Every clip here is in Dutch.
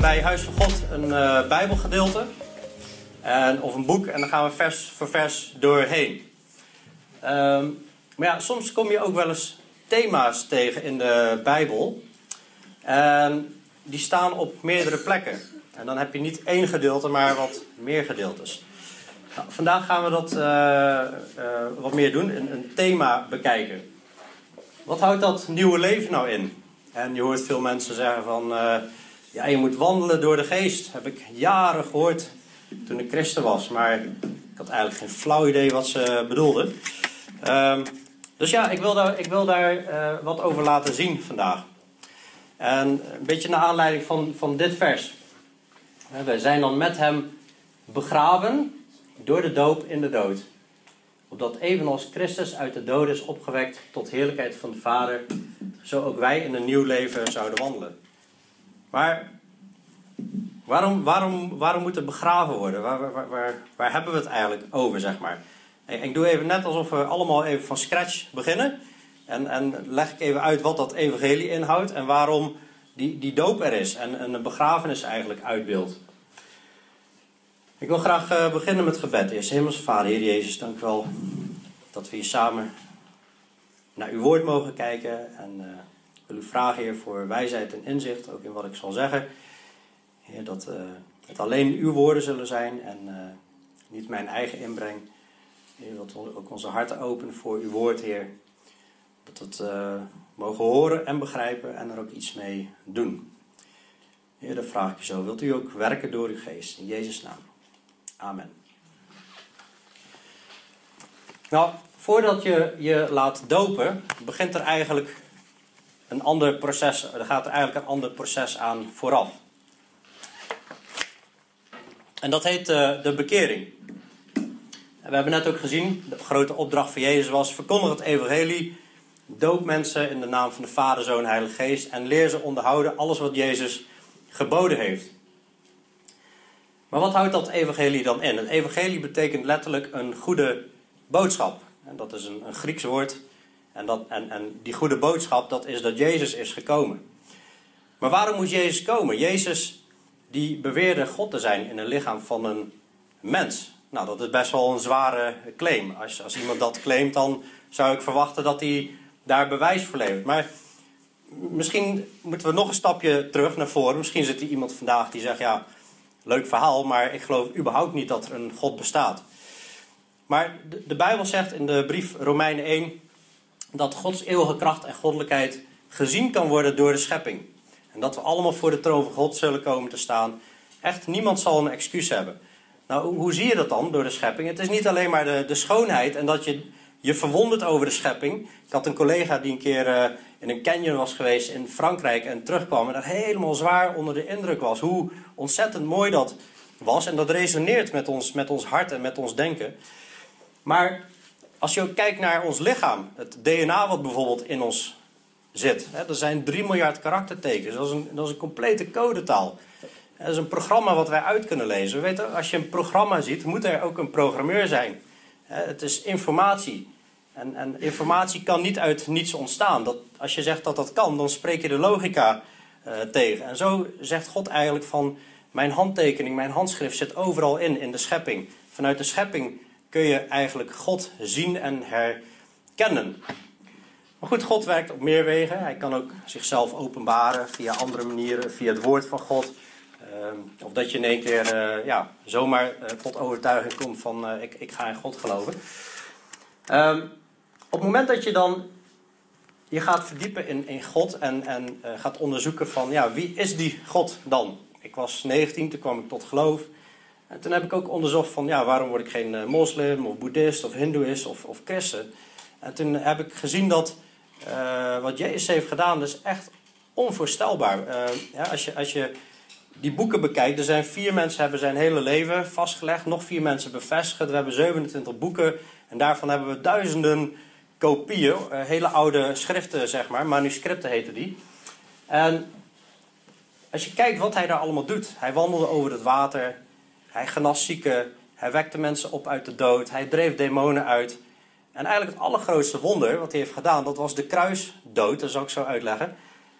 Bij Huis van God een uh, Bijbelgedeelte en, of een boek en dan gaan we vers voor vers doorheen. Um, maar ja, soms kom je ook wel eens thema's tegen in de Bijbel. En die staan op meerdere plekken. En dan heb je niet één gedeelte, maar wat meer gedeeltes. Nou, vandaag gaan we dat uh, wat meer doen, een, een thema bekijken. Wat houdt dat nieuwe leven nou in? En je hoort veel mensen zeggen van, ja, je moet wandelen door de geest. Heb ik jaren gehoord toen ik christen was, maar ik had eigenlijk geen flauw idee wat ze bedoelden. Um, dus ja, ik wil daar, ik wil daar uh, wat over laten zien vandaag. En een beetje naar aanleiding van, van dit vers. Wij zijn dan met hem begraven door de doop in de dood opdat evenals Christus uit de dood is opgewekt tot heerlijkheid van de Vader, zo ook wij in een nieuw leven zouden wandelen. Maar waarom, waarom, waarom moet er begraven worden? Waar, waar, waar, waar hebben we het eigenlijk over, zeg maar? Ik doe even net alsof we allemaal even van scratch beginnen. En, en leg ik even uit wat dat evangelie inhoudt en waarom die, die doop er is en, en een begrafenis eigenlijk uitbeeldt. Ik wil graag uh, beginnen met gebed. Eerst Hemelse Vader, Heer Jezus, dank u wel dat we hier samen naar uw woord mogen kijken. En uh, u vragen, Heer, voor wijsheid en inzicht, ook in wat ik zal zeggen. Heer, dat uh, het alleen uw woorden zullen zijn en niet mijn eigen inbreng. Heer, dat we ook onze harten openen voor uw woord, Heer. Dat we het mogen horen en begrijpen en er ook iets mee doen. Heer, dat vraag ik je zo. Wilt u ook werken door uw geest? In Jezus' naam. Amen. Nou, voordat je je laat dopen, begint er eigenlijk een ander proces. Er gaat er eigenlijk een ander proces aan vooraf. En dat heet uh, de bekering. We hebben net ook gezien, de grote opdracht van Jezus was: verkondig het evangelie, doop mensen in de naam van de Vader, Zoon en Heilige Geest en leer ze onderhouden alles wat Jezus geboden heeft. Maar wat houdt dat evangelie dan in? Het evangelie betekent letterlijk een goede boodschap. En dat is een, een Grieks woord. En, dat, en, en die goede boodschap, dat is dat Jezus is gekomen. Maar waarom moet Jezus komen? Jezus die beweerde God te zijn in een lichaam van een mens. Nou, dat is best wel een zware claim. Als, als iemand dat claimt, dan zou ik verwachten dat hij daar bewijs voor levert. Maar misschien moeten we nog een stapje terug naar voren. Misschien zit er iemand vandaag die zegt: Ja, leuk verhaal, maar ik geloof überhaupt niet dat er een God bestaat. Maar de Bijbel zegt in de brief Romeinen 1 dat Gods eeuwige kracht en goddelijkheid gezien kan worden door de schepping. En dat we allemaal voor de troon van God zullen komen te staan. Echt, niemand zal een excuus hebben. Nou, hoe zie je dat dan door de schepping? Het is niet alleen maar de, de schoonheid en dat je je verwondert over de schepping. Ik had een collega die een keer uh, in een canyon was geweest in Frankrijk en terugkwam en daar helemaal zwaar onder de indruk was. Hoe ontzettend mooi dat was. En dat resoneert met ons, met ons hart en met ons denken. Maar als je ook kijkt naar ons lichaam, het DNA wat bijvoorbeeld in ons zit. Hè, er zijn 3 miljard karaktertekens. Dat is, een, dat is een complete codetaal. Dat is een programma wat wij uit kunnen lezen. We weten, als je een programma ziet, moet er ook een programmeur zijn. Het is informatie. En, en, informatie kan niet uit niets ontstaan. Dat, als je zegt dat dat kan, dan spreek je de logica uh, tegen. En zo zegt God eigenlijk van... mijn handtekening, mijn handschrift zit overal in, in de schepping. Vanuit de schepping kun je eigenlijk God zien en herkennen. Maar goed, God werkt op meer wegen. Hij kan ook zichzelf openbaren via andere manieren, via het woord van God. Uh, of dat je in één keer uh, ja, zomaar uh, tot overtuiging komt van ik, ik ga in God geloven. Um, op het moment dat je dan je gaat verdiepen in, in God en, en gaat onderzoeken van ja, wie is die God dan? Ik was 19, toen kwam ik tot geloof. En toen heb ik ook onderzocht van ja, waarom word ik geen uh, moslim of boeddhist of hindoeïst of, of christen? En toen heb ik gezien dat uh, wat Jezus heeft gedaan, is echt onvoorstelbaar. ja, als, je, als je die boeken bekijkt, er zijn vier mensen hebben zijn hele leven vastgelegd, nog vier mensen bevestigd. We hebben 27 boeken en daarvan hebben we duizenden kopieën, eh, hele oude schriften, zeg maar, manuscripten heten die. En als je kijkt wat hij daar allemaal doet, hij wandelde over het water, hij genas zieken, hij wekte mensen op uit de dood, hij dreef demonen uit. En eigenlijk het allergrootste wonder wat hij heeft gedaan, dat was de kruisdood, dat zal ik zo uitleggen.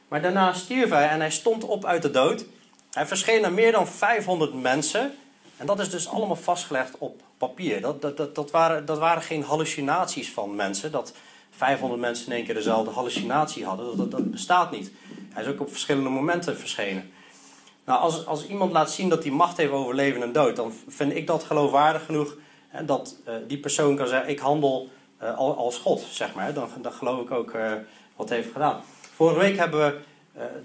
Maar daarna stierf hij en hij stond op uit de dood. Hij verscheen aan meer dan 500 mensen. En dat is dus allemaal vastgelegd op papier. Dat, dat, dat, dat, waren, dat waren geen hallucinaties van mensen. Dat 500 mensen in één keer dezelfde hallucinatie hadden. Dat, dat, bestaat niet. Hij is ook op verschillende momenten verschenen. Nou, als, als iemand laat zien dat hij macht heeft over leven en dood, dan vind ik dat geloofwaardig genoeg. En dat uh, die persoon kan zeggen: Ik handel uh, als God, zeg maar. Dan, dan geloof ik ook uh, wat heeft gedaan. Vorige week hebben we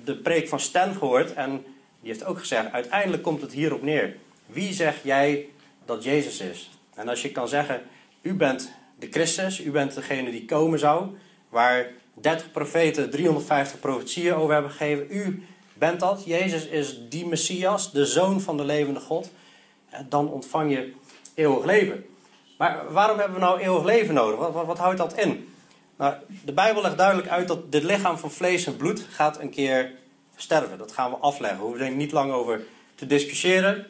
de preek van Stan gehoord. En die heeft ook gezegd: Uiteindelijk komt het hierop neer. Wie zeg jij dat Jezus is? En als je kan zeggen: U bent de Christus, u bent degene die komen zou, waar 30 profeten 350 profetieën over hebben gegeven. U bent dat. Jezus is die Messias, de zoon van de levende God. Dan ontvang je eeuwig leven. Maar waarom hebben we nou eeuwig leven nodig? Wat, wat, houdt dat in? Nou, de Bijbel legt duidelijk uit dat dit lichaam van vlees en bloed gaat een keer sterven. Dat gaan we afleggen. Daar hoeven we niet lang over te discussiëren.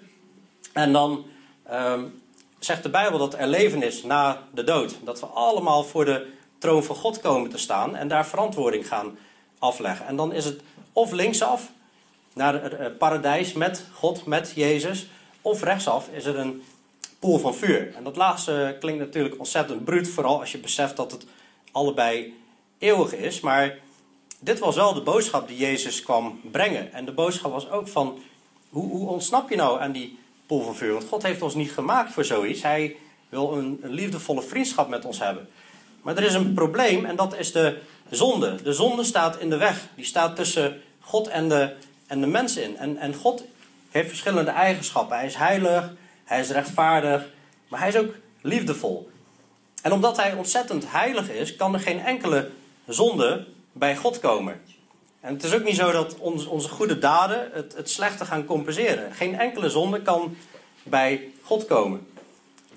En dan um, zegt de Bijbel dat er leven is na de dood. Dat we allemaal voor de troon van God komen te staan en daar verantwoording gaan afleggen. En dan is het of linksaf naar het paradijs met God, met Jezus, of rechtsaf is er een poel van vuur. En dat laatste klinkt natuurlijk ontzettend bruut, vooral als je beseft dat het allebei eeuwig is. Maar dit was wel de boodschap die Jezus kwam brengen. En de boodschap was ook van, hoe, hoe ontsnap je nou aan die poel van vuur? Want God heeft ons niet gemaakt voor zoiets. Hij wil een, een liefdevolle vriendschap met ons hebben. Maar er is een probleem en dat is de zonde. De zonde staat in de weg. Die staat tussen God en de, en de mensen in. En, en God heeft verschillende eigenschappen. Hij is heilig, hij is rechtvaardig, maar hij is ook liefdevol. En omdat hij ontzettend heilig is, kan er geen enkele zonde bij God komen. En het is ook niet zo dat onze goede daden het, het slechte gaan compenseren. Geen enkele zonde kan bij God komen.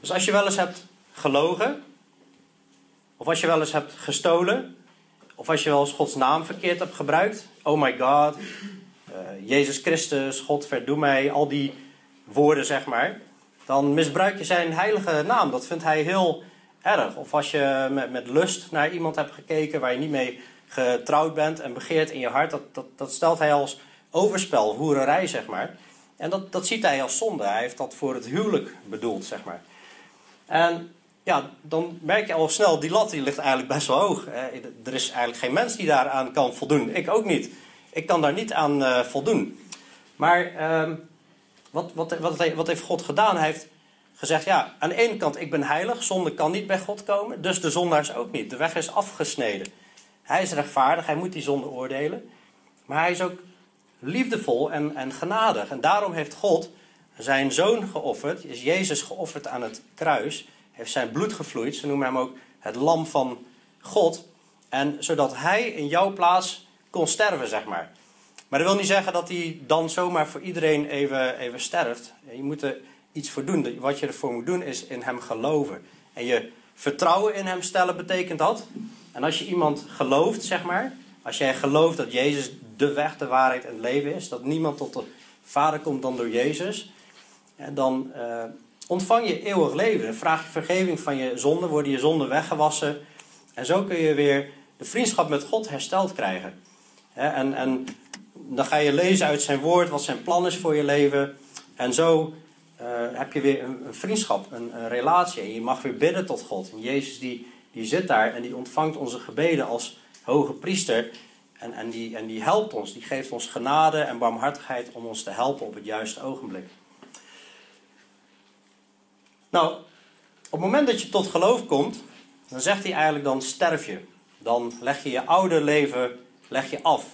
Dus als je wel eens hebt gelogen, of als je wel eens hebt gestolen, of als je wel eens Gods naam verkeerd hebt gebruikt, oh my God, Jezus Christus, God verdoe mij, al die woorden zeg maar, dan misbruik je zijn heilige naam. Dat vindt hij heel erg. Of als je met, met lust naar iemand hebt gekeken waar je niet mee getrouwd bent en begeert in je hart, dat, dat, dat stelt hij als overspel, hoererij, zeg maar. En dat, dat ziet hij als zonde. Hij heeft dat voor het huwelijk bedoeld, zeg maar. En ja, dan merk je al snel, die lat die ligt eigenlijk best wel hoog. Er is eigenlijk geen mens die daaraan kan voldoen. Ik ook niet. Ik kan daar niet aan uh, voldoen. Maar uh, wat, wat, wat, wat heeft God gedaan? Hij heeft gezegd, ja, aan de ene kant, ik ben heilig. Zonde kan niet bij God komen. Dus de zondaars ook niet. De weg is afgesneden. Hij is rechtvaardig, hij moet die zonde oordelen. Maar hij is ook liefdevol en, en genadig. En daarom heeft God zijn zoon geofferd, is Jezus geofferd aan het kruis, heeft zijn bloed gevloeid. Ze noemen hem ook het lam van God. En zodat hij in jouw plaats kon sterven, zeg maar. Maar dat wil niet zeggen dat hij dan zomaar voor iedereen even, even sterft. Je moet er iets voor doen. Wat je ervoor moet doen is in hem geloven. En je vertrouwen in hem stellen betekent dat en als je iemand gelooft, zeg maar, als jij gelooft dat Jezus de weg, de waarheid en het leven is, dat niemand tot de Vader komt dan door Jezus, dan uh, ontvang je eeuwig leven. Dan vraag je vergeving van je zonden, worden je zonden weggewassen. En zo kun je weer de vriendschap met God hersteld krijgen. En, en dan ga je lezen uit zijn woord wat zijn plan is voor je leven. En zo uh, heb je weer een, een vriendschap, een, een, relatie. En je mag weer bidden tot God. En Jezus die die zit daar en die ontvangt onze gebeden als hoge priester. En, en, die, en die helpt ons, die geeft ons genade en barmhartigheid om ons te helpen op het juiste ogenblik. Nou, op het moment dat je tot geloof komt, dan zegt hij eigenlijk dan sterf je. Dan leg je je oude leven leg je af.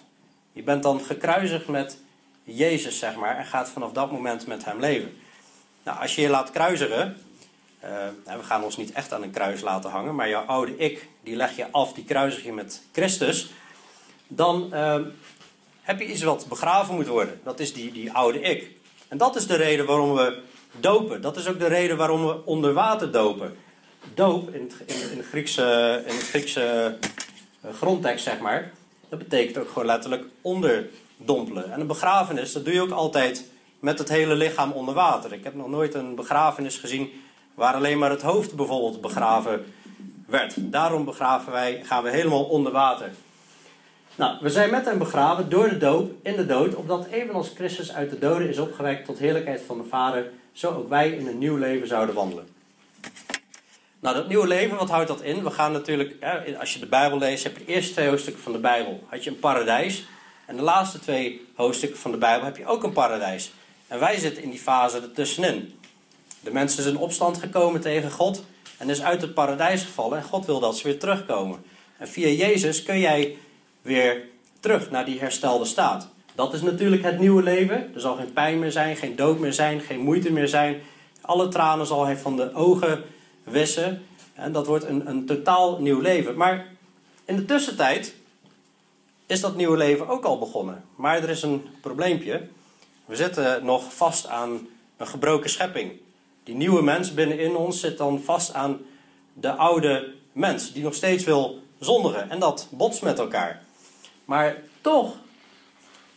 Je bent dan gekruisigd met Jezus, zeg maar, en gaat vanaf dat moment met hem leven. Nou, als je je laat kruisigen, uh, we gaan ons niet echt aan een kruis laten hangen, maar jouw oude ik, die leg je af, die kruisig je met Christus. Dan uh, heb je iets wat begraven moet worden. Dat is die, die oude ik. En dat is de reden waarom we dopen. Dat is ook de reden waarom we onder water dopen. Doop in het, in, Griekse, in het Griekse uh, grondtekst, zeg maar. Dat betekent ook gewoon letterlijk onderdompelen. En een begrafenis, dat doe je ook altijd met het hele lichaam onder water. Ik heb nog nooit een begrafenis gezien waar alleen maar het hoofd bijvoorbeeld begraven werd. Daarom begraven wij, gaan we helemaal onder water. Nou, we zijn met hem begraven door de doop in de dood, opdat evenals Christus uit de doden is opgewekt tot heerlijkheid van de Vader, zo ook wij in een nieuw leven zouden wandelen. Nou, dat nieuwe leven, wat houdt dat in? We gaan natuurlijk, als je de Bijbel leest, heb je de eerste twee hoofdstukken van de Bijbel, had je een paradijs. En de laatste twee hoofdstukken van de Bijbel heb je ook een paradijs. En wij zitten in die fase ertussenin. De mensen zijn in opstand gekomen tegen God en is uit het paradijs gevallen en God wil dat ze weer terugkomen. En via Jezus kun jij weer terug naar die herstelde staat. Dat is natuurlijk het nieuwe leven. Er zal geen pijn meer zijn, geen dood meer zijn, geen moeite meer zijn. Alle tranen zal hij van de ogen wissen. En dat wordt een, een totaal nieuw leven. Maar in de tussentijd is dat nieuwe leven ook al begonnen. Maar er is een probleempje. We zitten nog vast aan een gebroken schepping. Die nieuwe mens binnenin ons zit dan vast aan de oude mens, die nog steeds wil zondigen. En dat botst met elkaar. Maar toch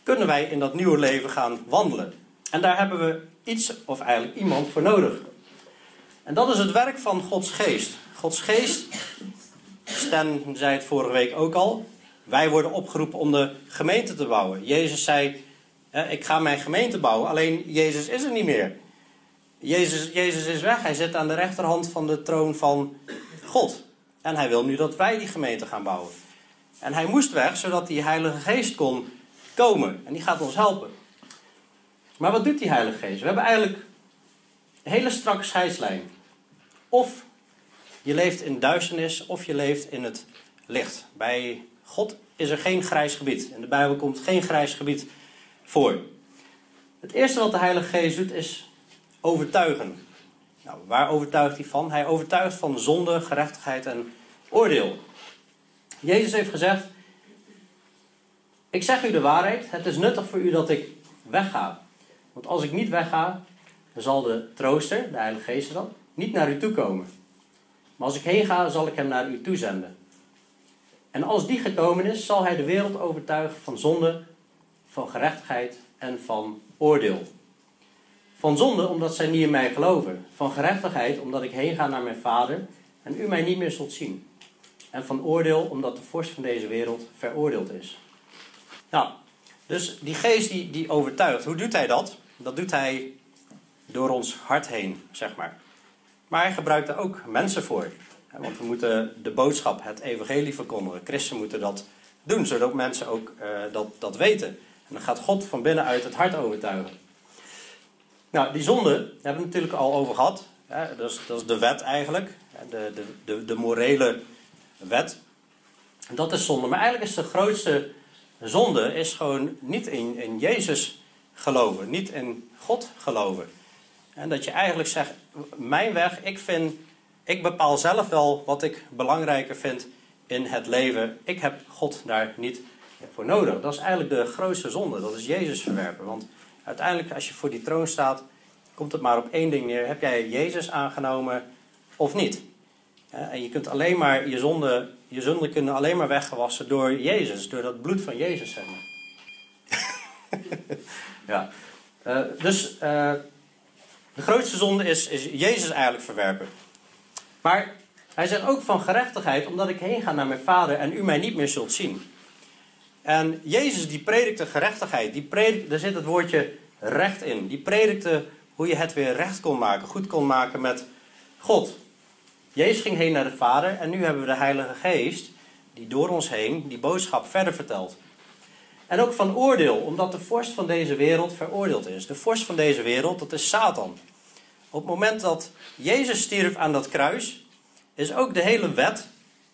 kunnen wij in dat nieuwe leven gaan wandelen. En daar hebben we iets, of eigenlijk iemand, voor nodig. En dat is het werk van Gods geest. Gods geest, Stan zei het vorige week ook al, wij worden opgeroepen om de gemeente te bouwen. Jezus zei, ik ga mijn gemeente bouwen, alleen Jezus is er niet meer. Jezus, Jezus is weg, hij zit aan de rechterhand van de troon van God. En hij wil nu dat wij die gemeente gaan bouwen. En hij moest weg, zodat die Heilige Geest kon komen. En die gaat ons helpen. Maar wat doet die Heilige Geest? We hebben eigenlijk hele strakke scheidslijn. Of je leeft in duisternis, of je leeft in het licht. Bij God is er geen grijs gebied. In de Bijbel komt geen grijs gebied voor. Het eerste wat de Heilige Geest doet is overtuigen. Nou, waar overtuigt hij van? Hij overtuigt van zonde, gerechtigheid en oordeel. Jezus heeft gezegd: Ik zeg u de waarheid, het is nuttig voor u dat ik wegga. Want als ik niet wegga, dan zal de trooster, de Heilige Geest dan, niet naar u toe komen. Maar als ik heen ga, zal ik hem naar u toe zenden. En als die gekomen is, zal hij de wereld overtuigen van zonde, van gerechtigheid en van oordeel. Van zonde omdat zij niet in mij geloven. Van gerechtigheid omdat ik heen ga naar mijn vader en u mij niet meer zult zien. En van oordeel omdat de vorst van deze wereld veroordeeld is. Nou, dus die geest die, die overtuigt. Hoe doet hij dat? Dat doet hij door ons hart heen, zeg maar. Maar hij gebruikt er ook mensen voor. Want we moeten de boodschap, het evangelie verkondigen. Christen moeten dat doen, zodat mensen ook uh, dat, dat weten. En dan gaat God van binnenuit het hart overtuigen. Nou, die zonde hebben we natuurlijk al over gehad. Dat, is, dat is de wet eigenlijk. De, de, de, de morele wet. Dat is zonde. Maar eigenlijk is de grootste zonde is gewoon niet in, in Jezus geloven. Niet in God geloven. En dat je eigenlijk zegt, mijn weg, ik vind, ik bepaal zelf wel wat ik belangrijker vind in het leven. Ik heb God daar niet voor nodig. Dat is eigenlijk de grootste zonde. Dat is Jezus verwerpen. Want uiteindelijk, als je voor die troon staat, komt het maar op één ding neer. Heb jij Jezus aangenomen of niet? En je kunt alleen maar, je zonde, je zonde kunnen alleen maar weggewassen door Jezus, door dat bloed van Jezus, zeg maar. ja. Uh, dus uh, de grootste zonde is, is Jezus eigenlijk verwerpen. Maar hij zegt ook van gerechtigheid, omdat ik heen ga naar mijn vader en u mij niet meer zult zien. En Jezus die predikte gerechtigheid, die predikte, daar zit het woordje recht in. Die predikte hoe je het weer recht kon maken, goed kon maken met God. Jezus ging heen naar de Vader en nu hebben we de Heilige Geest die door ons heen die boodschap verder vertelt. En ook van oordeel, omdat de vorst van deze wereld veroordeeld is. De vorst van deze wereld, dat is Satan. Op het moment dat Jezus stierf aan dat kruis, is ook de hele wet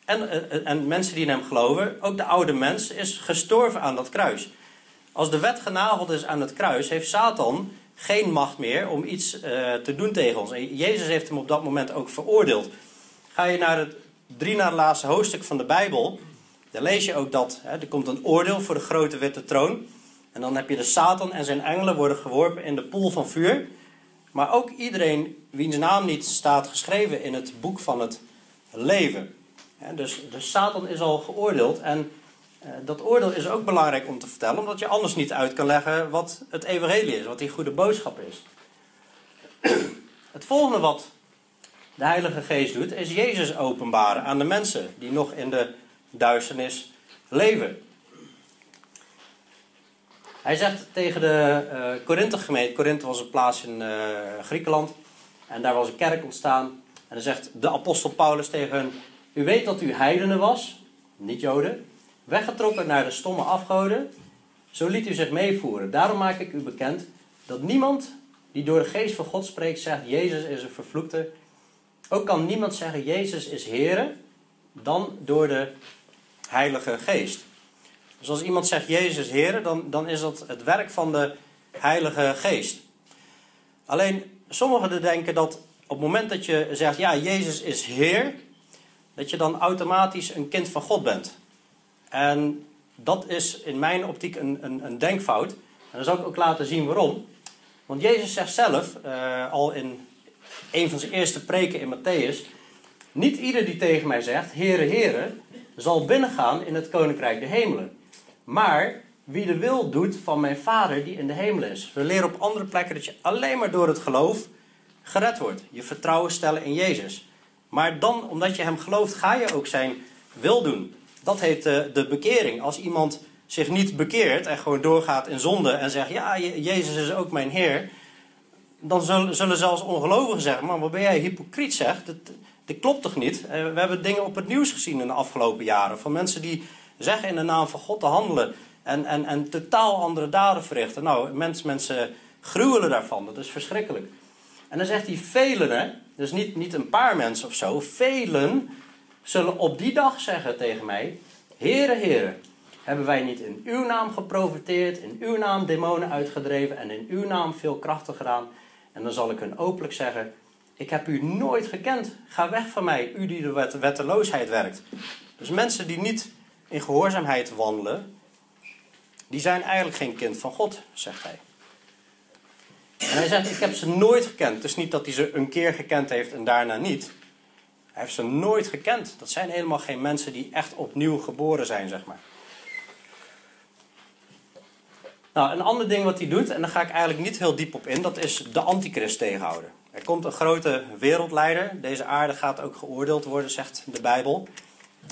en, en, en mensen die in hem geloven, ook de oude mens, is gestorven aan dat kruis. Als de wet genageld is aan het kruis, heeft Satan geen macht meer om iets uh, te doen tegen ons. En Jezus heeft hem op dat moment ook veroordeeld. Ga je naar het drie na laatste hoofdstuk van de Bijbel, dan lees je ook dat hè, er komt een oordeel voor de grote witte troon. En dan heb je de Satan en zijn engelen worden geworpen in de poel van vuur. Maar ook iedereen wiens naam niet staat geschreven in het boek van het leven. dus, dus Satan is al geoordeeld en uh, dat oordeel is ook belangrijk om te vertellen, omdat je anders niet uit kan leggen wat het evangelie is, wat die goede boodschap is. Het volgende wat de Heilige Geest doet, is Jezus openbaren aan de mensen die nog in de duisternis leven. Hij zegt tegen de uh, Korinthe gemeente, Korinthe was een plaats in uh, Griekenland, en daar was een kerk ontstaan. En dan zegt de apostel Paulus tegen hen, u weet dat u heidenen was, niet joden, weggetrokken naar de stomme afgoden, zo liet u zich meevoeren. Daarom maak ik u bekend dat niemand die door de geest van God spreekt zegt, Jezus is een vervloekte. Ook kan niemand zeggen, Jezus is Heere, dan door de Heilige Geest. Dus als iemand zegt Jezus Heer, dan, dan is dat het werk van de Heilige Geest. Alleen sommigen denken dat op het moment dat je zegt ja, Jezus is Heer, dat je dan automatisch een kind van God bent. En dat is in mijn optiek een, een, een denkfout. En dan zal ik ook laten zien waarom. Want Jezus zegt zelf, uh, al in een van zijn eerste preken in Matthäus, niet ieder die tegen mij zegt, Heere, Heere, zal binnengaan in het koninkrijk de hemelen. Maar wie de wil doet van mijn Vader die in de hemel is. We leren op andere plekken dat je alleen maar door het geloof gered wordt. Je vertrouwen stellen in Jezus. Maar dan, omdat je hem gelooft, ga je ook zijn wil doen. Dat heet de, de bekering. Als iemand zich niet bekeert en gewoon doorgaat in zonde en zegt: Ja, Jezus is ook mijn Heer. Dan zullen, zelfs ongelovigen zeggen: Maar wat ben jij hypocriet, zeg? Dat, dat klopt toch niet? Eh, we hebben dingen op het nieuws gezien in de afgelopen jaren van mensen die zeggen in de naam van God te handelen en, en, en totaal andere daden verrichten. Nou, mensen, mensen gruwelen daarvan, dat is verschrikkelijk. En dan zegt hij velen, hè, dus niet, niet een paar mensen of zo, velen zullen op die dag zeggen tegen mij, Heere, Heere, hebben wij niet in uw naam geprofiteerd, in uw naam demonen uitgedreven en in uw naam veel krachten gedaan? En dan zal ik hun openlijk zeggen, ik heb u nooit gekend. Ga weg van mij, u die de wet, wetteloosheid werkt. Dus mensen die niet in gehoorzaamheid wandelen, die zijn eigenlijk geen kind van God, zegt hij. En hij zegt, ik heb ze nooit gekend. Het is niet dat hij ze een keer gekend heeft en daarna niet. Hij heeft ze nooit gekend. Dat zijn helemaal geen mensen die echt opnieuw geboren zijn, zeg maar. Nou, een ander ding wat hij doet, en daar ga ik eigenlijk niet heel diep op in, dat is de antichrist tegenhouden. Er komt een grote wereldleider. Deze aarde gaat ook geoordeeld worden, zegt de Bijbel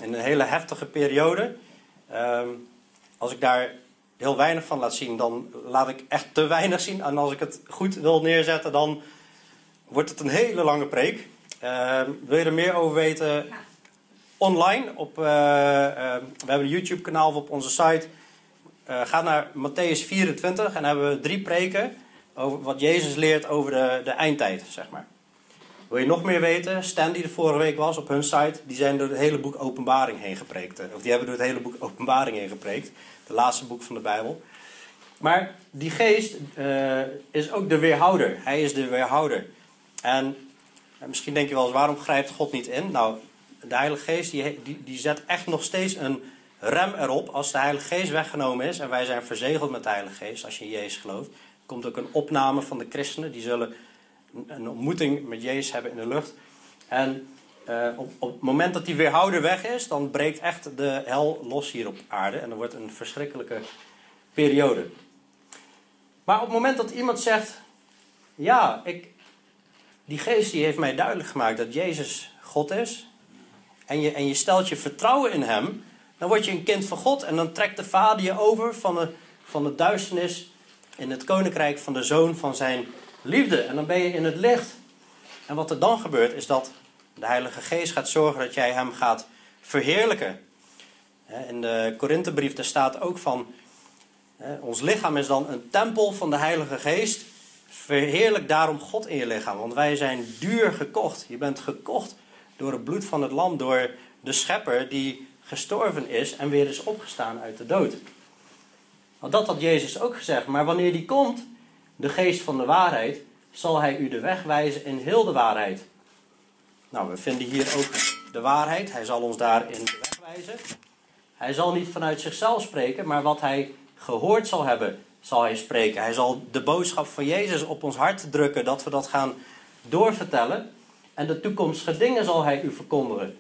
in een hele heftige periode. Ehm, als ik daar heel weinig van laat zien, dan laat ik echt te weinig zien. En als ik het goed wil neerzetten, dan wordt het een hele lange preek. Ehm, wil je er meer over weten? Online. Op, eh, ehm, we hebben een YouTube kanaal op onze site. Uh, ga naar Matthäus 24 en hebben we drie preken over wat Jezus leert over de, de eindtijd, zeg maar. Wil je nog meer weten? Stan die er vorige week was op hun site, die zijn door het hele boek Openbaring heen gepreekt. Of die hebben door het hele boek Openbaring heen gepreekt. De laatste boek van de Bijbel. Maar die geest uh, is ook de weerhouder. Hij is de weerhouder. En, en, misschien denk je wel eens, waarom grijpt God niet in? Nou, de Heilige Geest die, die, die zet echt nog steeds een rem erop. Als de Heilige Geest weggenomen is en wij zijn verzegeld met de Heilige Geest, als je in Jezus gelooft, komt ook een opname van de christenen. Die zullen een ontmoeting met Jezus hebben in de lucht. En uh, op, op, het moment dat die weerhouder weg is, dan breekt echt de hel los hier op aarde. En dan wordt een verschrikkelijke periode. Maar op het moment dat iemand zegt: Ja, ik, die geest die heeft mij duidelijk gemaakt dat Jezus God is. En je, en je stelt je vertrouwen in Hem. Dan word je een kind van God. En dan trekt de Vader je over van de, van de duisternis in het koninkrijk van de zoon van zijn liefde. En dan ben je in het licht. En wat er dan gebeurt is dat de Heilige Geest gaat zorgen dat jij hem gaat verheerlijken. In de Korinthebrief daar staat ook van, ons lichaam is dan een tempel van de Heilige Geest. Verheerlijk daarom God in je lichaam, want wij zijn duur gekocht. Je bent gekocht door het bloed van het lam, door de schepper die gestorven is en weer is opgestaan uit de dood. Want dat had Jezus ook gezegd, maar wanneer die komt, de geest van de waarheid, zal hij u de weg wijzen in heel de waarheid. Nou, we vinden hier ook de waarheid. Hij zal ons daarin de weg wijzen. Hij zal niet vanuit zichzelf spreken, maar wat hij gehoord zal hebben, zal hij spreken. Hij zal de boodschap van Jezus op ons hart drukken, dat we dat gaan doorvertellen. En de toekomstige dingen zal hij u verkondigen.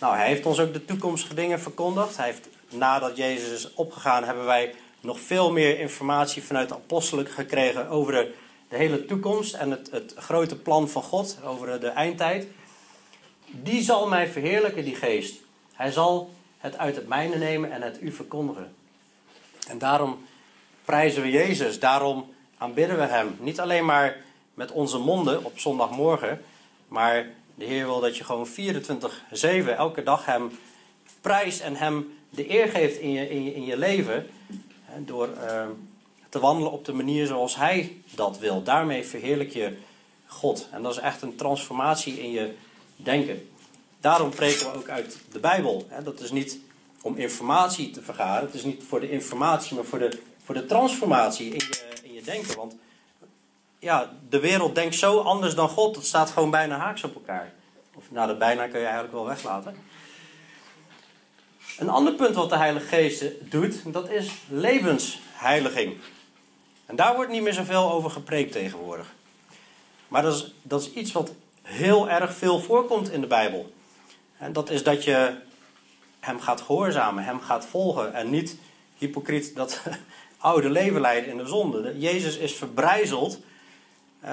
Nou, hij heeft ons ook de toekomstige dingen verkondigd. Hij heeft, nadat Jezus is opgegaan, hebben wij nog veel meer informatie vanuit de apostelen gekregen over de, de hele toekomst en het, het grote plan van God over de eindtijd. Die zal mij verheerlijken, die geest. Hij zal het uit het mijne nemen en het u verkondigen. En daarom prijzen we Jezus. Daarom aanbidden we Hem. Niet alleen maar met onze monden op zondagmorgen, maar de Heer wil dat je gewoon 24-7 elke dag Hem prijst en Hem de eer geeft in je, in je, in je leven. Door uh, te wandelen op de manier zoals Hij dat wil. Daarmee verheerlijk je God. En dat is echt een transformatie in je denken. Daarom preken we ook uit de Bijbel. Dat is niet om informatie te vergaren. Het is niet voor de informatie, maar voor de, voor de transformatie in je, in je denken. Want ja, de wereld denkt zo anders dan God. Dat staat gewoon bijna haaks op elkaar. Of nou, dat bijna kun je eigenlijk wel weglaten. Een ander punt wat de Heilige Geest doet, dat is levensheiliging. En daar wordt niet meer zoveel over gepreekt tegenwoordig. Maar dat is, dat is iets wat heel erg veel voorkomt in de Bijbel. En dat is dat je hem gaat gehoorzamen, hem gaat volgen en niet hypocriet dat oude leven leiden in de zonde. Jezus is verbrijzeld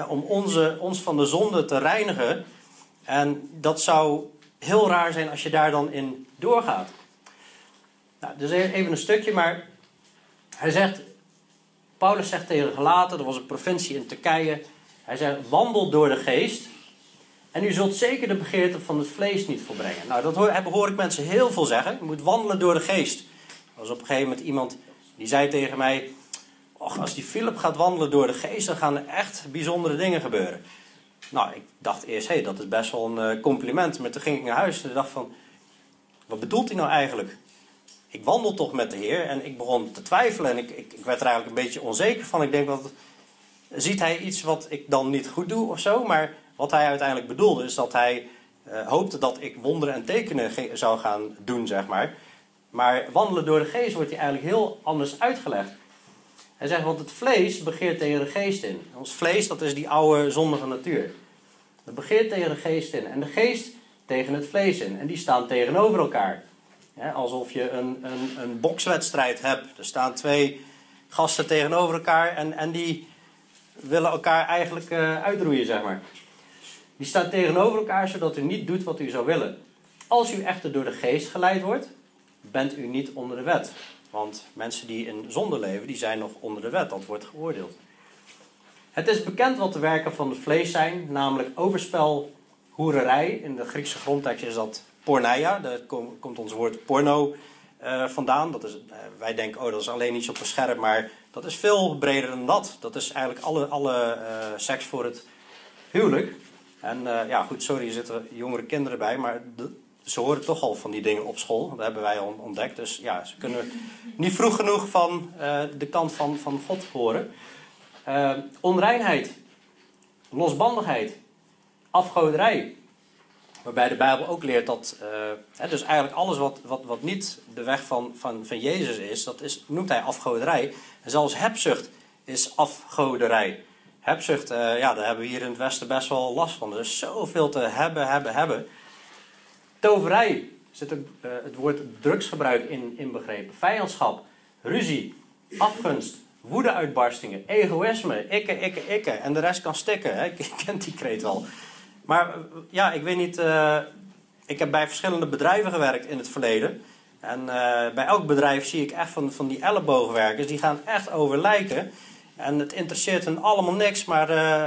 om onze, ons van de zonde te reinigen. En dat zou heel raar zijn als je daar dan in doorgaat. Nou, dus even een stukje, maar hij zegt, Paulus zegt tegen Gelaten, dat was een provincie in Turkije, hij zegt, wandel door de geest en u zult zeker de begeerte van het vlees niet volbrengen. Nou, dat hoor, hoor ik mensen heel veel zeggen. Je moet wandelen door de geest. Er was op een gegeven moment iemand die zei tegen mij, Och, als die Philip gaat wandelen door de geest, dan gaan er echt bijzondere dingen gebeuren. Nou, ik dacht eerst, hé, hey, dat is best wel een eh, compliment. Maar toen ging ik naar huis en dacht van, wat bedoelt hij nou eigenlijk? Ik wandel toch met de Heer. En ik begon te twijfelen en ik, ik, ik werd er eigenlijk een beetje onzeker van. Ik denk, dat, ziet hij iets wat ik dan niet goed doe of zo? Maar wat hij uiteindelijk bedoelde is dat hij uh, hoopte dat ik wonderen en tekenen zou gaan doen, zeg maar. Maar wandelen door de geest wordt hij eigenlijk heel anders uitgelegd. Hij zegt, want het vlees begeert tegen de geest in. Ons vlees, dat is die oude zondige natuur. Dat begeert tegen de geest in. En de geest tegen het vlees in. En die staan tegenover elkaar alsof je een, een, een bokswedstrijd hebt. Er staan twee gasten tegenover elkaar en, en die willen elkaar eigenlijk uh, uitroeien, zeg maar. Die staan tegenover elkaar zodat u niet doet wat u zou willen. Als u echter door de geest geleid wordt, bent u niet onder de wet. Want mensen die in zonde leven, die zijn nog onder de wet. Dat wordt geoordeeld. Het is bekend wat de werken van het vlees zijn, namelijk overspel, hoererij. In de Griekse grondtekst is dat porneia, daar komt ons woord porno uh, vandaan. Dat is, uh, wij denken, oh, dat is alleen iets op een scherm, maar dat is veel breder dan dat. Dat is eigenlijk alle, alle uh, seks voor het huwelijk. En ja, goed, sorry, er zitten jongere kinderen bij, maar ze horen toch al van die dingen op school. Dat hebben wij al ontdekt. Dus ja, ze kunnen niet vroeg genoeg van de kant van, van God horen. onreinheid, losbandigheid, afgoderij, Waarbij de Bijbel ook leert dat, uh, hè, dus eigenlijk alles wat, wat, wat niet de weg van, van, van Jezus is, dat is, noemt hij afgoderij. En zelfs hebzucht is afgoderij. Hebzucht, uh, ja, daar hebben we hier in het Westen best wel last van. Er is zoveel te hebben, hebben, hebben. Toverij zit ook uh, het woord drugsgebruik in, inbegrepen. Vijandschap, ruzie, afgunst, woedeuitbarstingen, egoïsme, ikke, ikke, ikke. En de rest kan stikken. Hè? Ik ken die kreet wel. Maar ja, ik weet niet. Uh, ik heb bij verschillende bedrijven gewerkt in het verleden. En uh, bij elk bedrijf zie ik echt van, van die elleboogwerkers. Die gaan echt over lijken. En het interesseert hen allemaal niks. Maar uh,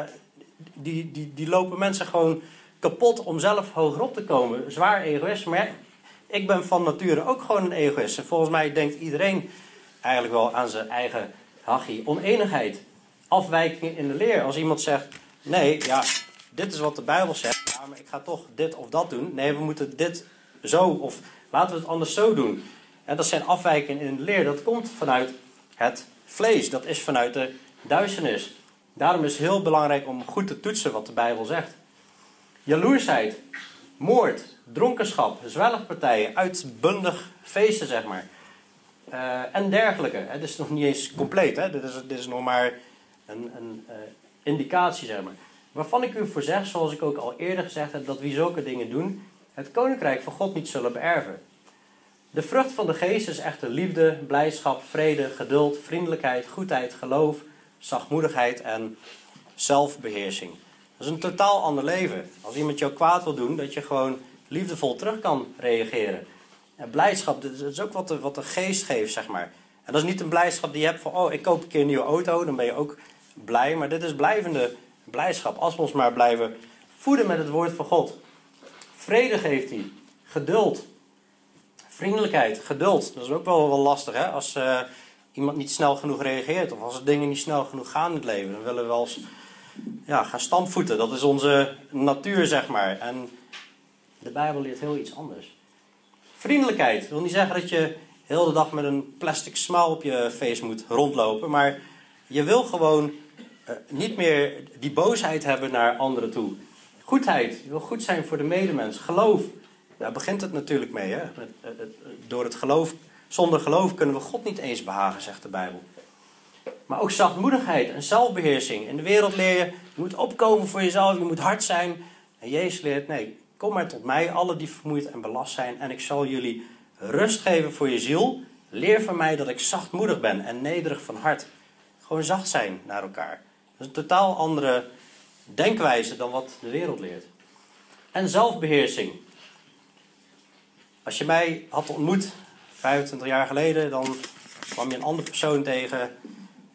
die, die, die lopen mensen gewoon kapot om zelf hogerop te komen. Zwaar egoïst. Maar ik ben van nature ook gewoon een egoïst. En volgens mij denkt iedereen eigenlijk wel aan zijn eigen hachie. Oneenigheid. Afwijkingen in de leer. Als iemand zegt: nee, ja, dit is wat de Bijbel zegt, ja, maar ik ga toch dit of dat doen. Nee, we moeten dit zo of laten we het anders zo doen. En dat zijn afwijkingen in de leer. Dat komt vanuit het vlees. Dat is vanuit de duisternis. Daarom is het heel belangrijk om goed te toetsen wat de Bijbel zegt. Jaloersheid, moord, dronkenschap, zwelgpartijen, uitbundig feesten, zeg maar. Uh, en dergelijke. Het is nog niet eens compleet. Hè? Dit, is, dit is nog maar een, een uh, indicatie, zeg maar. Waarvan ik u voor zeg, zoals ik ook al eerder gezegd heb, dat wie zulke dingen doen, het koninkrijk van God niet zullen beërven. De vrucht van de geest is echter liefde, blijdschap, vrede, geduld, vriendelijkheid, goedheid, geloof, zachtmoedigheid en zelfbeheersing. Dat is een totaal ander leven. Als iemand jou kwaad wil doen, dat je gewoon liefdevol terug kan reageren. En blijdschap, dat is ook wat de, wat de geest geeft, zeg maar. En dat is niet een blijdschap die je hebt van, oh, ik koop een keer een nieuwe auto, dan ben je ook blij. Maar dit is blijvende blijdschap, als we ons maar blijven voeden met het woord van God. Vrede geeft hij, geduld, vriendelijkheid, geduld. Dat is ook wel, wel lastig, hè? Als uh, iemand niet snel genoeg reageert of als dingen niet snel genoeg gaan in het leven. Dan willen we wel eens ja, gaan stampvoeten. Dat is onze natuur, zeg maar. En de Bijbel leert heel iets anders. Vriendelijkheid wil niet zeggen dat je heel de dag met een plastic smile op je face moet rondlopen. Maar je wil gewoon niet meer die boosheid hebben naar anderen toe. Goedheid. Je wil goed zijn voor de medemens. Geloof. Daar begint het natuurlijk mee. Hè? Door het geloof, zonder geloof kunnen we God niet eens behagen, zegt de Bijbel. Maar ook zachtmoedigheid en zelfbeheersing. In de wereld leer je, je moet opkomen voor jezelf, je moet hard zijn. En Jezus leert, nee, kom maar tot mij, alle die vermoeid en belast zijn. En ik zal jullie rust geven voor je ziel. Leer van mij dat ik zachtmoedig ben en nederig van hart. Gewoon zacht zijn naar elkaar. Is een totaal andere denkwijze dan wat de wereld leert. En zelfbeheersing. Als je mij had ontmoet 25 jaar geleden, dan kwam je een andere persoon tegen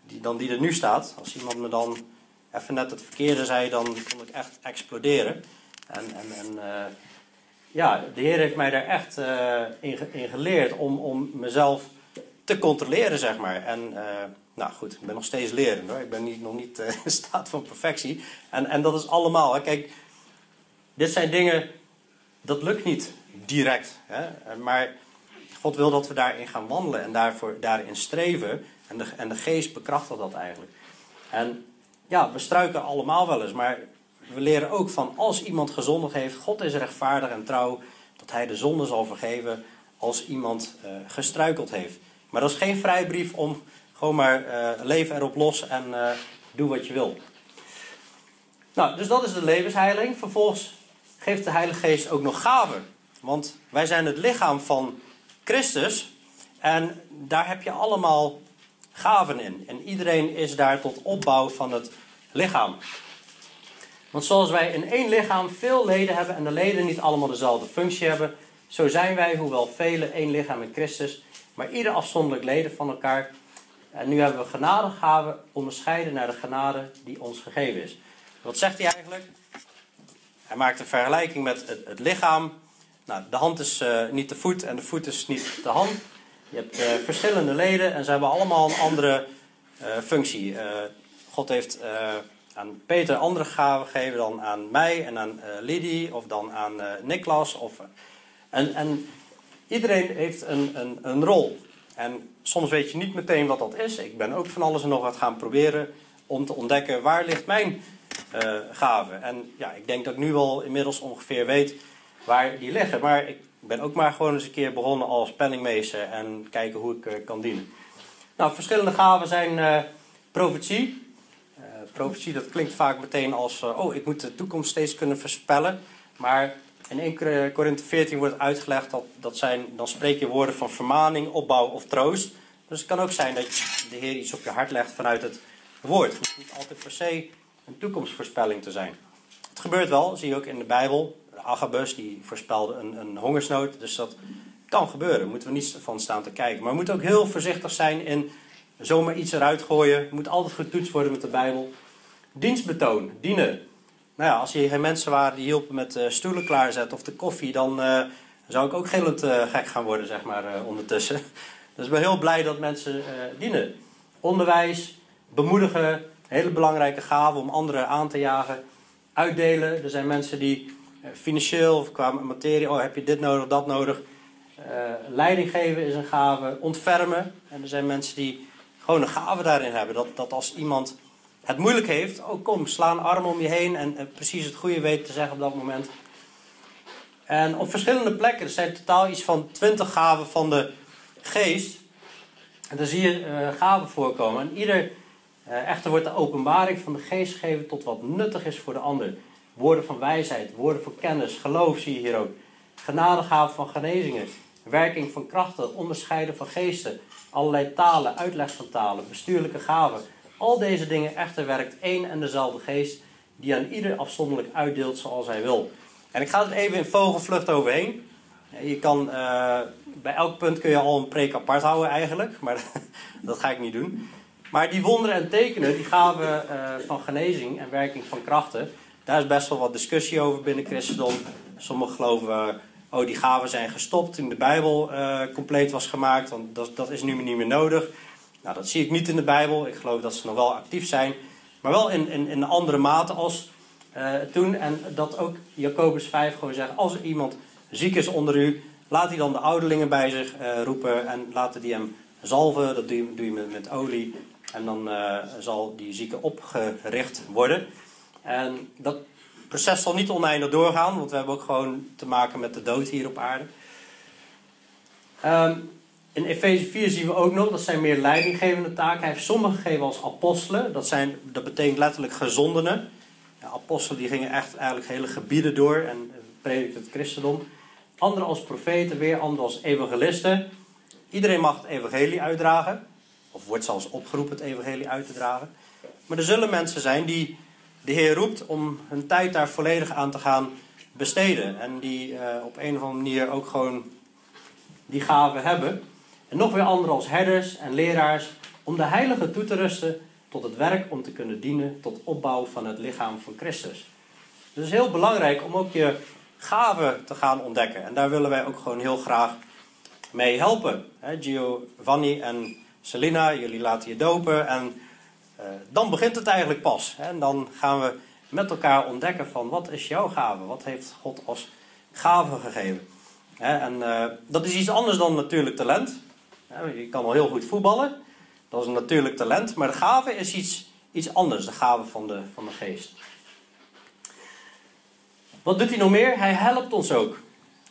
die, dan die er nu staat. Als iemand me dan even net het verkeerde zei, dan kon ik echt exploderen. En, en, en uh, ja, de Heer heeft mij daar echt uh, in, geleerd om, om mezelf te controleren, zeg maar. En uh, nou goed, ik ben nog steeds lerend hoor. Ik ben niet, nog niet in staat van perfectie. En, en dat is allemaal. Hè. Kijk, dit zijn dingen, dat lukt niet direct. Hè. Maar God wil dat we daarin gaan wandelen en daarvoor, daarin streven. En de, en de geest bekrachtigt dat eigenlijk. En ja, we struiken allemaal wel eens, maar we leren ook van als iemand gezondig heeft, God is rechtvaardig en trouw, dat hij de zonde zal vergeven als iemand uh, gestruikeld heeft. Maar dat is geen vrijbrief om gewoon maar uh, leven erop los en uh, doe wat je wil. Nou, dus dat is de levensheiling. Vervolgens geeft de Heilige Geest ook nog gaven. Want wij zijn het lichaam van Christus. En daar heb je allemaal gaven in. En iedereen is daar tot opbouw van het lichaam. Want zoals wij in één lichaam veel leden hebben en de leden niet allemaal dezelfde functie hebben, zo zijn wij, hoewel velen, één lichaam in Christus, maar ieder afzonderlijk leden van elkaar. En nu hebben we genadegaven onderscheiden naar de genade die ons gegeven is. Wat zegt hij eigenlijk? Hij maakt een vergelijking met het, lichaam. Nou, de hand is uh, niet de voet en de voet is niet de hand. Je hebt uh, verschillende leden en ze hebben allemaal een andere uh, functie. God heeft aan Peter andere gaven gegeven dan aan mij en aan Lidie of dan aan Niklas. Of, en, en iedereen heeft een, een, een rol. En soms weet je niet meteen wat dat is. Ik ben ook van alles en nog wat gaan proberen om te ontdekken waar ligt mijn uh, gave. En ja, ik denk dat ik nu wel inmiddels ongeveer weet waar die liggen. Maar ik ben ook maar gewoon eens een keer begonnen als penningmeester en kijken hoe ik uh, kan dienen. Nou, verschillende gaven zijn uh, profetie. profetie, dat klinkt vaak meteen als, oh, ik moet de toekomst steeds kunnen voorspellen. Maar in 1 Korinthe 14 wordt uitgelegd dat, dat zijn, dan spreek je woorden van vermaning, opbouw of troost. Dus het kan ook zijn dat de Heer iets op je hart legt vanuit het woord. Het hoeft niet altijd per se een toekomstvoorspelling te zijn. Het gebeurt wel, zie je ook in de Bijbel. Agabus die voorspelde een, een hongersnood, dus dat kan gebeuren. Daar moeten we niet van staan te kijken. Maar we moeten ook heel voorzichtig zijn in zomaar iets eruit gooien. Je moet altijd getoetst worden met de Bijbel. Dienstbetoon, dienen. Nou ja, als hier geen mensen waren die hielpen met uh, stoelen klaarzetten of de koffie, dan uh, zou ik ook gillend uh, gek gaan worden, zeg maar, ondertussen. Dus ik ben heel blij dat mensen dienen. Onderwijs, bemoedigen, hele belangrijke gave om anderen aan te jagen. Uitdelen, er zijn mensen die financieel of qua materie, oh heb je dit nodig, dat nodig. leiding geven is een gave. Ontfermen, en er zijn mensen die gewoon een gave daarin hebben. Dat, dat als iemand het moeilijk heeft, oh kom, sla een arm om je heen en, en precies het goede weet te zeggen op dat moment. En op verschillende plekken, er zijn totaal iets van twintig gaven van de geest. En daar zie je uh, gaven voorkomen. En ieder, uh, echter wordt de openbaring van de geest gegeven tot wat nuttig is voor de ander. Woorden van wijsheid, woorden van kennis, geloof zie je hier ook. Genadegaven van genezingen, werking van krachten, onderscheiden van geesten, allerlei talen, uitleg van talen, bestuurlijke gaven al deze dingen echter werkt één en dezelfde geest, die aan ieder afzonderlijk uitdeelt zoals hij wil. En ik ga het even in vogelvlucht overheen. Je kan, eh, bij elk punt kun je al een preek apart houden eigenlijk, maar dat ga ik niet doen. Maar die wonderen en tekenen, die gaven uh, van genezing en werking van krachten, daar is best wel wat discussie over binnen christendom. Sommigen geloven, oh die gaven zijn gestopt toen de Bijbel compleet was gemaakt, want dat, dat is nu niet meer nodig. Nou, dat zie ik niet in de Bijbel. Ik geloof dat ze nog wel actief zijn, maar wel in, in, in andere mate als uh, toen. En dat ook Jacobus 5 gewoon zegt, als er iemand ziek is onder u, laat hij dan de ouderlingen bij zich uh, roepen en laten die hem zalven. Dat doe je, doe je met, met, olie. En dan uh, zal die zieke opgericht worden. En dat proces zal niet oneindig doorgaan, want we hebben ook gewoon te maken met de dood hier op aarde. Um, in Efeze 4 zien we ook nog, dat zijn meer leidinggevende taken. Hij heeft sommigen gegeven als apostelen. Dat, zijn, dat betekent letterlijk gezondenen. Ja, apostelen die gingen echt eigenlijk hele gebieden door en predikten het christendom. Anderen als profeten, weer anderen als evangelisten. Iedereen mag het evangelie uitdragen. Of wordt zelfs opgeroepen het evangelie uit te dragen. Maar er zullen mensen zijn die de Heer roept om hun tijd daar volledig aan te gaan besteden. En die uh, op een of andere manier ook gewoon die gaven hebben. En nog weer anderen als herders en leraars. Om de heilige toe te rusten tot het werk om te kunnen dienen tot opbouw van het lichaam van Christus. Dus het is heel belangrijk om ook je gaven te gaan ontdekken. En daar willen wij ook gewoon heel graag mee helpen. Giovanni en Selina, jullie laten je dopen. En uh, dan begint het eigenlijk pas. En dan gaan we met elkaar ontdekken van wat is jouw gave? Wat heeft God als gave gegeven? En uh, dat is iets anders dan natuurlijk talent. Je kan wel heel goed voetballen. Dat is een natuurlijk talent. Maar de gave is iets, iets anders. De gave van de, van de geest. Wat doet hij nog meer? Hij helpt ons ook.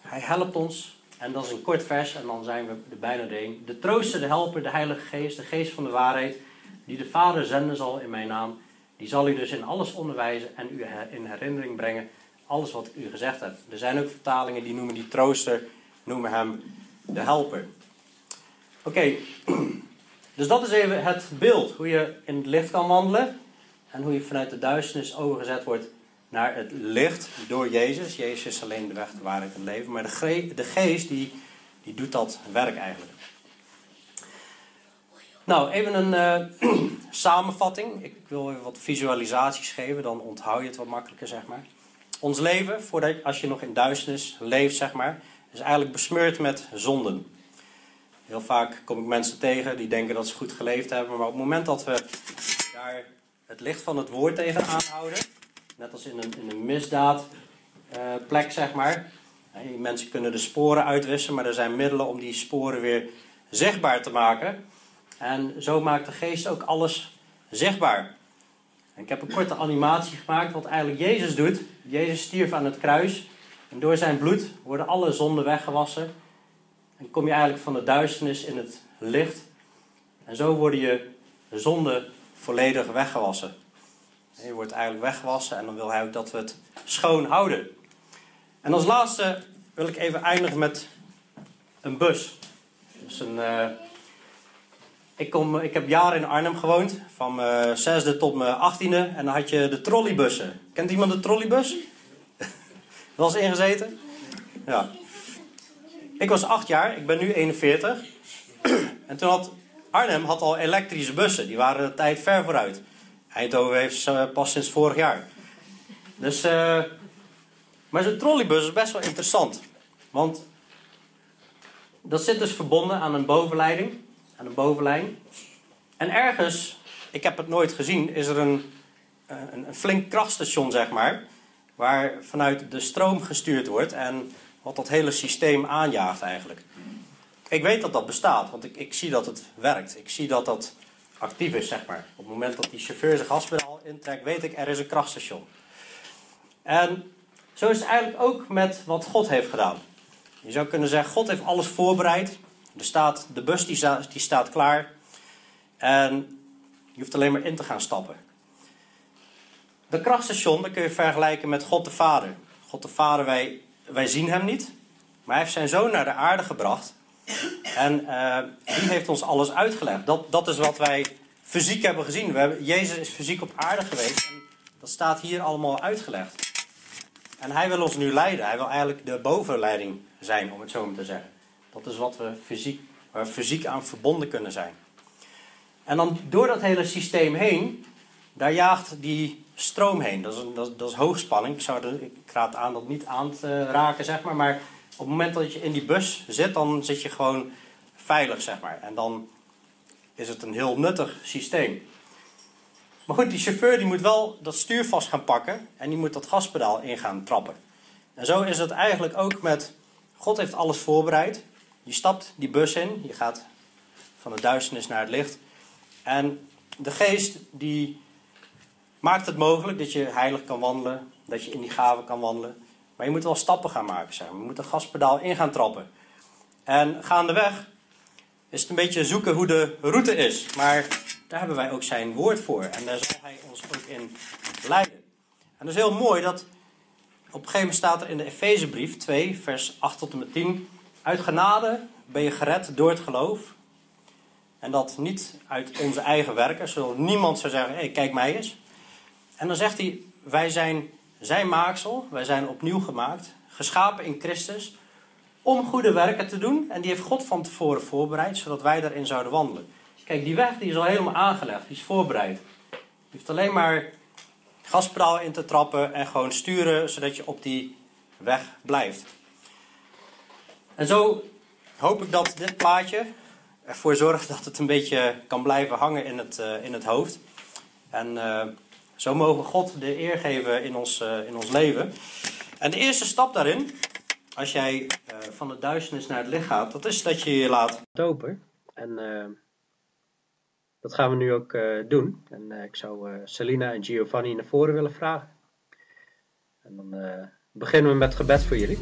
Hij helpt ons. En dat is een kort vers en dan zijn we er bijna doorheen. De trooster, de helper, de heilige geest, de geest van de waarheid, die de Vader zenden zal in mijn naam, die zal u dus in alles onderwijzen en u in herinnering brengen alles wat ik u gezegd heb. Er zijn ook vertalingen die noemen die trooster, noemen hem de helper. Oké, dus dat is even het beeld, hoe je in het licht kan wandelen en hoe je vanuit de duisternis overgezet wordt naar het licht door Jezus. Jezus is alleen de weg, de waarheid en het leven. Maar de, de geest die, die doet dat werk eigenlijk. Nou, even een uh, samenvatting. Ik wil even wat visualisaties geven, dan onthoud je het wat makkelijker, zeg maar. Ons leven, voordat, als je nog in duisternis leeft, zeg maar, is eigenlijk besmeurd met zonden. Heel vaak kom ik mensen tegen die denken dat ze goed geleefd hebben, maar op het moment dat we daar het licht van het woord tegenaan houden, Net als in een, in een misdaadplek, uh, zeg maar. Mensen kunnen de sporen uitwissen, maar er zijn middelen om die sporen weer zichtbaar te maken. En zo maakt de geest ook alles zichtbaar. En ik heb een korte animatie gemaakt wat eigenlijk Jezus doet. Jezus stierf aan het kruis. En door zijn bloed worden alle zonden weggewassen. En kom je eigenlijk van de duisternis in het licht. En zo worden je zonden volledig weggewassen. Je wordt eigenlijk weggewassen en dan wil hij ook dat we het schoon houden. En als laatste wil ik even eindigen met een bus. Dus een, uh, ik, kom, ik heb jaren in Arnhem gewoond, van mijn zesde tot mijn achttiende. En dan had je de trolleybussen. Kent iemand de trolleybus? Wel eens ingezeten? Ja. Ik was acht jaar, ik ben nu 41. en toen had Arnhem had al elektrische bussen. Die waren de tijd ver vooruit. Eindhoven heeft ze pas sinds vorig jaar. Dus, uh, maar zo'n trolleybus is best wel interessant. Want dat zit dus verbonden aan een bovenleiding, aan een bovenlijn. En ergens, ik heb het nooit gezien, is er een, een, een flink krachtstation, zeg maar. Waar vanuit de stroom gestuurd wordt en wat dat hele systeem aanjaagt eigenlijk. Ik weet dat dat bestaat, want ik, ik zie dat het werkt. Ik zie dat dat actief is, zeg maar. Op het moment dat die chauffeur zijn gaspedaal intrekt, weet ik, er is een krachtstation. En zo is het eigenlijk ook met wat God heeft gedaan. Je zou kunnen zeggen, God heeft alles voorbereid. Er staat, de bus die, die staat klaar. En je hoeft alleen maar in te gaan stappen. Dat krachtstation dat kun je vergelijken met God de Vader. God de Vader, wij, wij zien hem niet. Maar hij heeft zijn zoon naar de aarde gebracht. En uh, die heeft ons alles uitgelegd. Dat, dat is wat wij fysiek hebben gezien. We hebben, Jezus is fysiek op aarde geweest. En dat staat hier allemaal uitgelegd. En hij wil ons nu leiden. Hij wil eigenlijk de bovenleiding zijn, om het zo maar te zeggen. Dat is wat we fysiek, we fysiek aan verbonden kunnen zijn. En dan door dat hele systeem heen, daar jaagt die stroom heen. Dat is, dat, is hoogspanning. Ik, zou ik raad aan dat niet aan te raken, zeg maar. Maar op het moment dat je in die bus zit, dan zit je gewoon veilig, zeg maar. En dan is het een heel nuttig systeem. Maar goed, die chauffeur die moet wel dat stuur vast gaan pakken en die moet dat gaspedaal in gaan trappen. En zo is het eigenlijk ook met, God heeft alles voorbereid. Je stapt die bus in, je gaat van de duisternis naar het licht. En de geest die maakt het mogelijk dat je heilig kan wandelen, dat je in die gaven kan wandelen. Maar je moet wel stappen gaan maken, zeg maar. Je een gaspedaal in gaan trappen. En gaandeweg is het een beetje zoeken hoe de route is. Maar daar hebben wij ook zijn woord voor. En daar zal hij ons ook in leiden. En dat is heel mooi dat op een gegeven moment staat er in de Efezebrief 2, vers 8 tot en met 10. Uit genade ben je gered door het geloof. En dat niet uit onze eigen werken, zodat niemand zou zeggen: hé, hey, kijk mij eens. En dan zegt hij: Wij zijn zijn maaksel, wij zijn opnieuw gemaakt, geschapen in Christus, om goede werken te doen. En die heeft God van tevoren voorbereid, zodat wij daarin zouden wandelen. Kijk, die weg die is al helemaal aangelegd, die is voorbereid. Je hoeft alleen maar gaspedaal in te trappen en gewoon sturen, zodat je op die weg blijft. En zo hoop ik dat dit plaatje ervoor zorgt dat het een beetje kan blijven hangen in het, uh, in het hoofd. En uh, zo mogen God de eer geven in ons, uh, in ons leven. En de eerste stap daarin, als jij van de duisternis naar het licht gaat, dat is dat je je laat dopen. En dat gaan we nu ook doen. En ik zou Selina en Giovanni naar voren willen vragen. En dan beginnen we met gebed voor jullie.